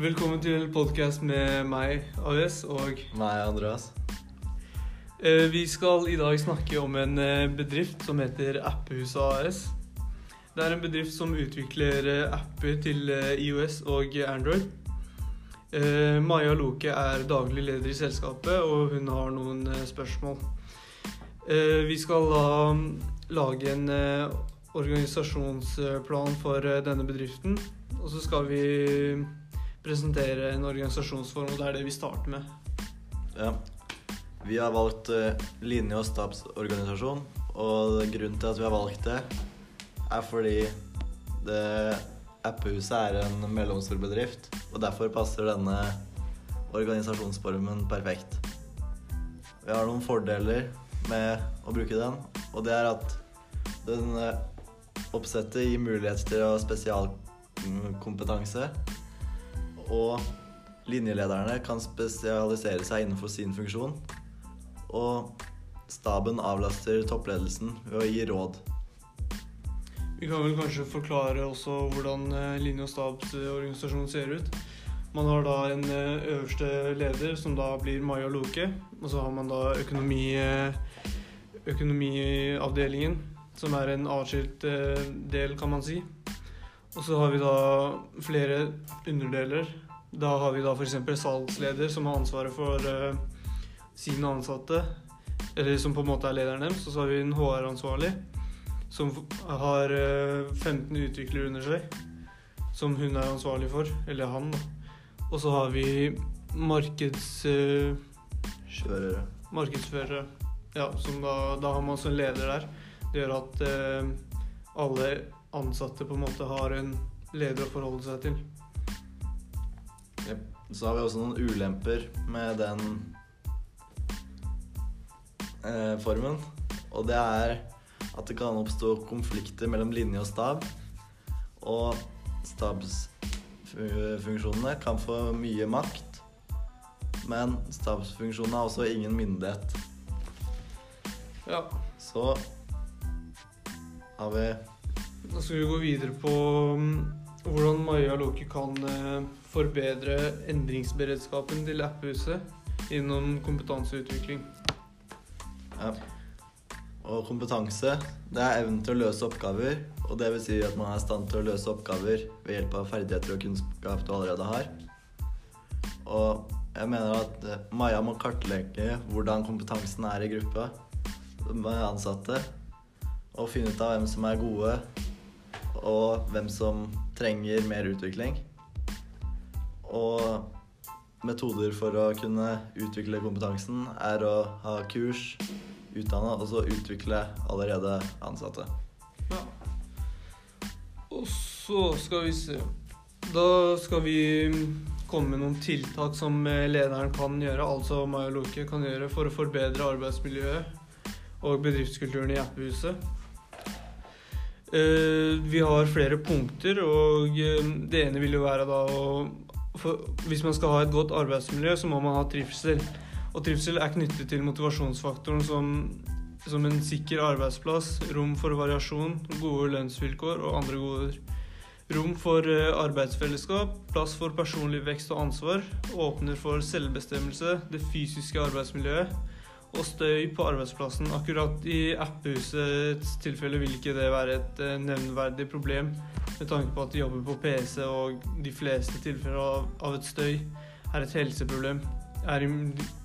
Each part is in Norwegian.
Velkommen til podkast med meg, AS, og Meg, Andreas. eh, vi skal i dag snakke om en eh, bedrift som heter Appehuset AS. Det er en bedrift som utvikler eh, apper til IOS og Android. Maja Loke er daglig leder i selskapet, og hun har noen spørsmål. Vi skal da mm, lage en organisasjonsplan for denne bedriften, og så skal vi presentere en organisasjonsform, og det er det vi starter med. Ja. Vi har valgt eh, linje- og stabsorganisasjon, og grunnen til at vi har valgt det, er fordi det Appehuset er en mellomstor bedrift, og derfor passer denne organisasjonsformen perfekt. Vi har noen fordeler med å bruke den, og det er at den eh, oppsettet gir mulighet til å spesialkompetanse, og linjelederne kan spesialisere seg innenfor sin funksjon, og staben avlaster toppledelsen ved å gi råd. Vi kan vel kanskje forklare også hvordan eh, linje- og stabsorganisasjonen ser ut. Man har da en eh, øverste leder, som da blir Maja Loke. Og så har man da økonomi, eh, økonomiavdelingen, som er en atskilt del, kan man si. Og så har vi da flere underdeler. Da har vi da f.eks. salgsleder, som har ansvaret for uh, sine ansatte. Eller som på en måte er lederen deres. Og så har vi en HR-ansvarlig som har uh, 15 utviklere under seg, som hun er ansvarlig for, eller han. da. Og så har vi markeds, Uh, Kjørere. markedsførere, ja, som da, da har man også en leder der. Det gjør at eh, alle ansatte på en måte har en leder å forholde seg til. Yep. Så har vi også noen ulemper med den eh, formen. Og det er at det kan oppstå konflikter mellom linje og stab. Og stabsfunksjonene kan få mye makt. Men stabsfunksjonene har også ingen myndighet. Ja, Så har vi Da skal vi gå videre på mm, hvordan Maja Loke kan eh, forbedre endringsberedskapen til apphuset gjennom kompetanseutvikling. Ja. Og kompetanse, det er evnen til å løse oppgaver. Og det vil si at man er i stand til å løse oppgaver ved hjelp av ferdigheter og kunnskap du allerede har. Og jeg mener at eh, Maja må kartlegge hvordan kompetansen er i gruppa med ansatte. Og finne ut av hvem som er gode, og hvem som trenger mer utvikling. Og metoder for å kunne utvikle kompetansen er å ha kurs, utdanne og så utvikle allerede ansatte. Ja. Og så skal vi se Da skal vi komme med noen tiltak som lederen kan gjøre, altså meg og Loke kan gjøre, for å forbedre arbeidsmiljøet og bedriftskulturen i appehuset. Eh, Vi har flere punkter, og eh, det ene vil jo være da å Hvis man skal ha et godt arbeidsmiljø, så må man ha trivsel. Og trivsel er knyttet til motivasjonsfaktoren som, som en sikker arbeidsplass, rom for variasjon, gode lønnsvilkår og andre goder. Rom for eh, arbeidsfellesskap, plass for personlig vekst og ansvar, åpner for selvbestemmelse, det fysiske arbeidsmiljøet og støy på arbeidsplassen. Akkurat i appehusets tilfelle vil ikke det være et eh, nevnverdig problem, med tanke på at de jobber på PC, og de fleste tilfeller av, et støy er et helseproblem. Er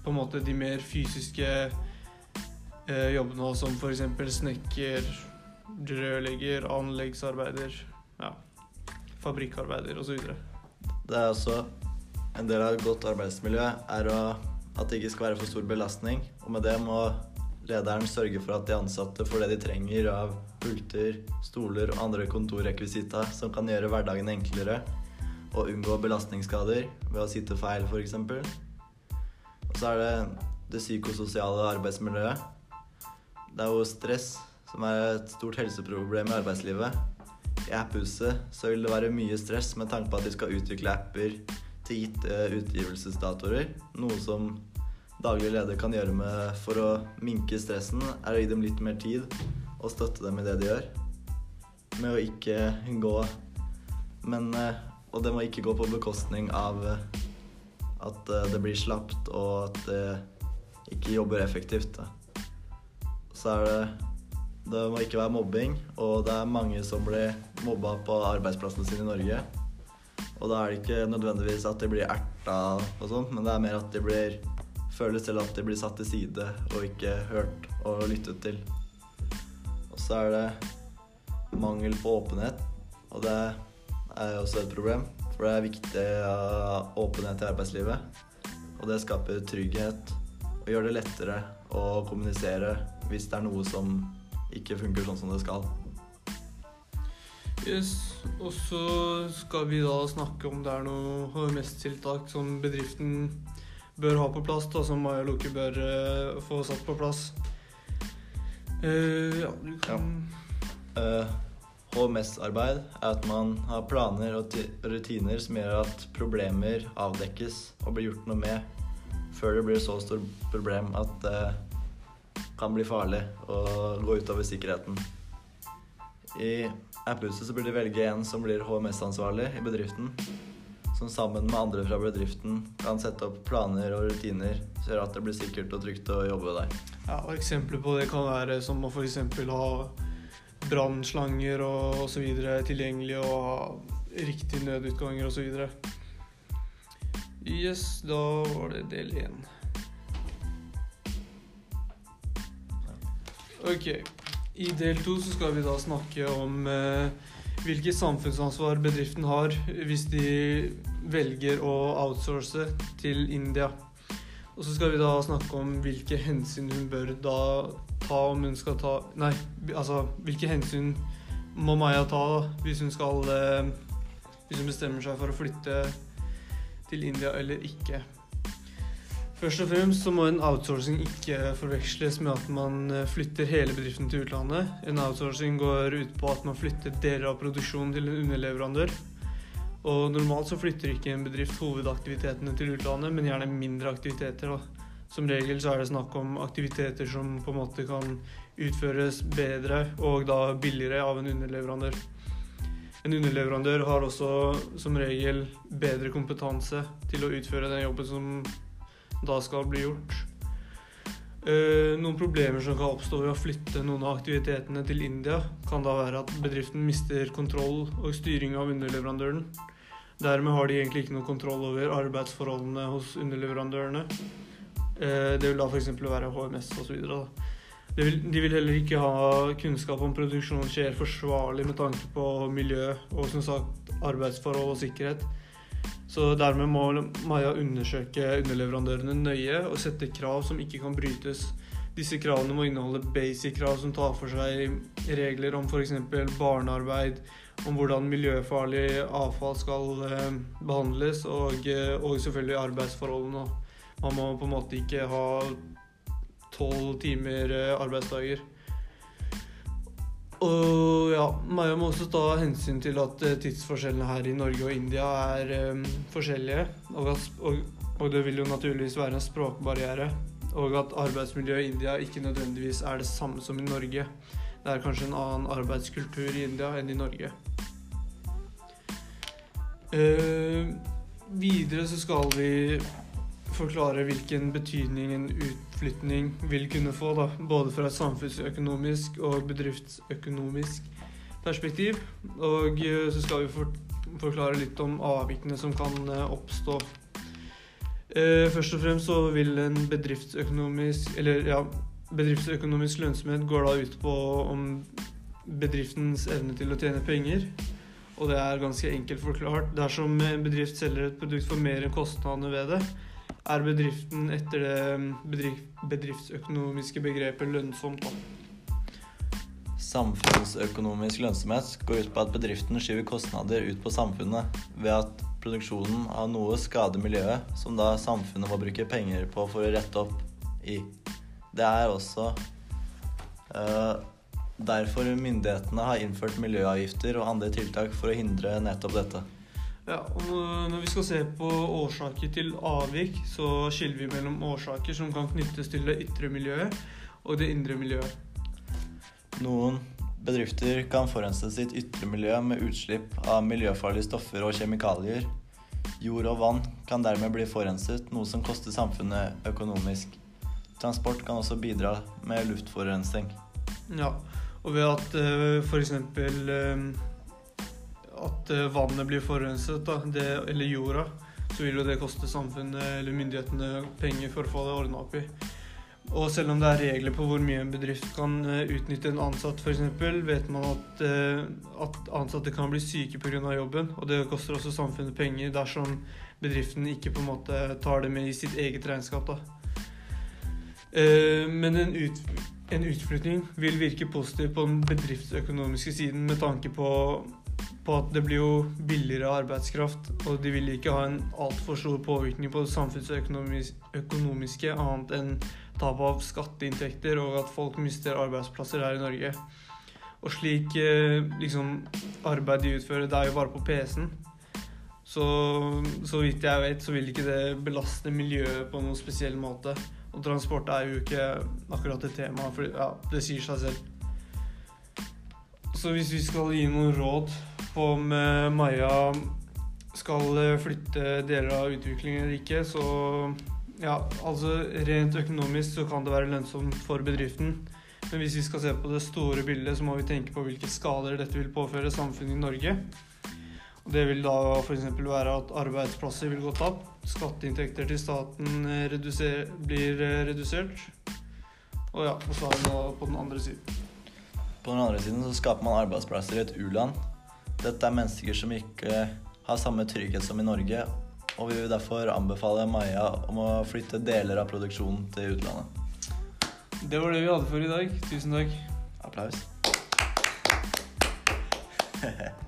på en måte de mer fysiske eh, jobbene, som f.eks. snekker, rørlegger, anleggsarbeider, ja, fabrikkarbeider osv. Det er også en del av et godt arbeidsmiljø er å, at det ikke skal være for stor belastning. Og med det må lederen sørge for at de ansatte får det de trenger av pulter, stoler og andre kontorrekvisita som kan gjøre hverdagen enklere og unngå belastningsskader ved å sitte feil f.eks. Og så er det det psykososiale arbeidsmiljøet. Det er jo stress som er et stort helseproblem i arbeidslivet. I apphuset så vil det være mye stress med tanke på at de skal utvikle apper til gitte utgivelsesdatoer. Noe som daglig leder kan gjøre med for å minke stressen, er å gi dem litt mer tid og støtte dem i det de gjør. Med å ikke gå Men eh, og det må ikke gå på bekostning av eh, at eh, det blir slapt, og at det ikke jobber effektivt. Da. Så er det Det må ikke være mobbing, og det er mange som blir mobba på arbeidsplassene sine i Norge. Og da er det ikke nødvendigvis at de blir erta og sånn, men det er mer at de blir føles til at de blir satt til side og ikke hørt og lyttet til. Og så er det mangel på åpenhet, og det er også et problem. For det er viktig åpenhet i arbeidslivet, og det skaper trygghet og gjør det lettere å kommunisere hvis det er noe som ikke funker sånn som det skal. Yes, Og så skal vi da snakke om det er noe HMS-tiltak som bedriften bør ha på plass, da, som Maja Loke bør uh, få satt på plass. Uh, ja, du kan Uh, HMS-arbeid er at man har planer og rutiner som gjør at problemer avdekkes og blir gjort noe med før det blir så stort problem at det kan bli farlig og gå utover sikkerheten. I apphuset så burde de velge en som blir HMS-ansvarlig i bedriften. Som sammen med andre fra bedriften kan sette opp planer og rutiner som gjør at det blir sikkert og trygt å jobbe der. Ja, og Eksempler på det kan være som å f.eks. ha brannslanger og osv. tilgjengelig og ha riktige nødutganger osv. Yes, da var det del én. Ok. I del to så skal vi da snakke om eh, hvilket samfunnsansvar bedriften har hvis de velger å outsource til India. Og så skal vi da snakke om hvilke hensyn hun bør da ta om hun skal ta Nei, altså hvilke hensyn må Maya ta da, hvis hun skal eh, Hvis hun bestemmer seg for å flytte til India eller ikke. Først og fremst så må en outsourcing ikke forveksles med at man eh, flytter hele bedriften til utlandet. En outsourcing går ut på at man flytter deler av produksjonen til en underleverandør. Og normalt så flytter ikke en bedrift hovedaktivitetene til utlandet, men gjerne mindre aktiviteter. da. Som regel så er det snakk om aktiviteter som på en måte kan utføres bedre og da billigere av en underleverandør. En underleverandør har også som regel bedre kompetanse til å utføre den jobben som da skal bli gjort. Eh, noen problemer som kan oppstå ved å flytte noen av aktivitetene til India, kan da være at bedriften mister kontroll og styring av underleverandøren. Dermed har de egentlig ikke noe kontroll over arbeidsforholdene hos underleverandørene. Eh, det vil da f.eks. være HMS osv. De vil heller ikke ha kunnskap om produksjonen skjer forsvarlig med tanke på miljø og som sagt arbeidsforhold og sikkerhet. Så dermed må Maja undersøke underleverandørene nøye og sette krav som ikke kan brytes. Disse kravene må inneholde basic-krav som tar for seg regler om f.eks. barnearbeid, om hvordan miljøfarlig avfall skal eh, behandles, og, eh, og selvfølgelig arbeidsforholdene. Man må på en måte ikke ha tolv timer eh, arbeidsdager. Og ja, Maja må også ta hensyn til at eh, tidsforskjellene her i Norge og India er um, forskjellige. Og, og, og, det vil jo naturligvis være en språkbarriere. Og at arbeidsmiljøet i India ikke nødvendigvis er det samme som i Norge. Det er kanskje en annen arbeidskultur i India enn i Norge. Uh, videre så skal vi forklare hvilken betydning en utflytning vil kunne få, da, både fra et samfunnsøkonomisk og bedriftsøkonomisk perspektiv. Og eh, så skal vi for, forklare litt om avvikene som kan eh, oppstå. Eh, først og fremst så vil en bedriftsøkonomisk Eller ja, bedriftsøkonomisk lønnsomhet går da ut på om bedriftens evne til å tjene penger. Og det er ganske enkelt forklart. Dersom en bedrift selger et produkt for mer enn kostnadene ved det, er bedriften etter det bedriftsøkonomiske begrepet lønnsomt. Samfunnsøkonomisk lønnsomhet går ut på at bedriften skyver kostnader ut på samfunnet ved at produksjonen av noe skader miljøet, som da samfunnet må bruke penger på for å rette opp i. Det er også uh, derfor myndighetene har innført miljøavgifter og andre tiltak for å hindre nettopp dette. Ja, og Når vi skal se på årsaker til avvik, så skiller vi mellom årsaker som kan knyttes til det ytre miljøet og det indre miljøet. Noen Bedrifter kan forurense sitt ytre miljø med utslipp av miljøfarlige stoffer og kjemikalier. Jord og vann kan dermed bli forurenset, noe som koster samfunnet økonomisk. Transport kan også bidra med luftforurensning. Ja, og ved at uh, f.eks. at uh, vannet blir forurenset, da, det, eller jorda, så vil jo det koste samfunnet eller myndighetene penger for å få det ordna opp i. Og selv om det er regler på hvor mye en bedrift kan eh, utnytte en ansatt f.eks., vet man at, at, ansatte kan bli syke pga. jobben. Og det koster også samfunnet penger dersom bedriften ikke på en måte tar det med i sitt eget regnskap. da. Men en, ut, en utflytting vil virke positivt på den bedriftsøkonomiske siden med tanke på på at det blir jo billigere arbeidskraft, og de vil ikke ha en altfor stor påvirkning på det samfunnsøkonomiske annet enn tap av skatteinntekter og at folk mister arbeidsplasser her i Norge. Og slik eh, liksom arbeid de utfører, det er jo bare på PC-en. Så, så vidt jeg vet, så vil ikke det belaste miljøet på noen spesiell måte. Og transport er jo ikke akkurat et tema, for ja, det sier seg selv. Så hvis vi skal gi noen råd om eh, Maja skal eh, flytte deler av utviklingen eller ikke, så ja, altså rent økonomisk så kan det være lønnsomt for bedriften. Men hvis vi skal se på det store bildet, så må vi tenke på hvilke skader dette vil påføre samfunnet i Norge. Og det vil da f.eks. være at arbeidsplasser vil gå tapt, skatteinntekter til staten eh, reduser, blir redusert. Og ja, og så er det da på den andre siden. På den andre siden så skaper man arbeidsplasser i et u-land dette er mennesker som ikke har samme trygghet som i Norge, og vi vil derfor anbefale Maja om å flytte deler av produksjonen til utlandet. Det var det vi hadde for i dag. Tusen takk. Applaus.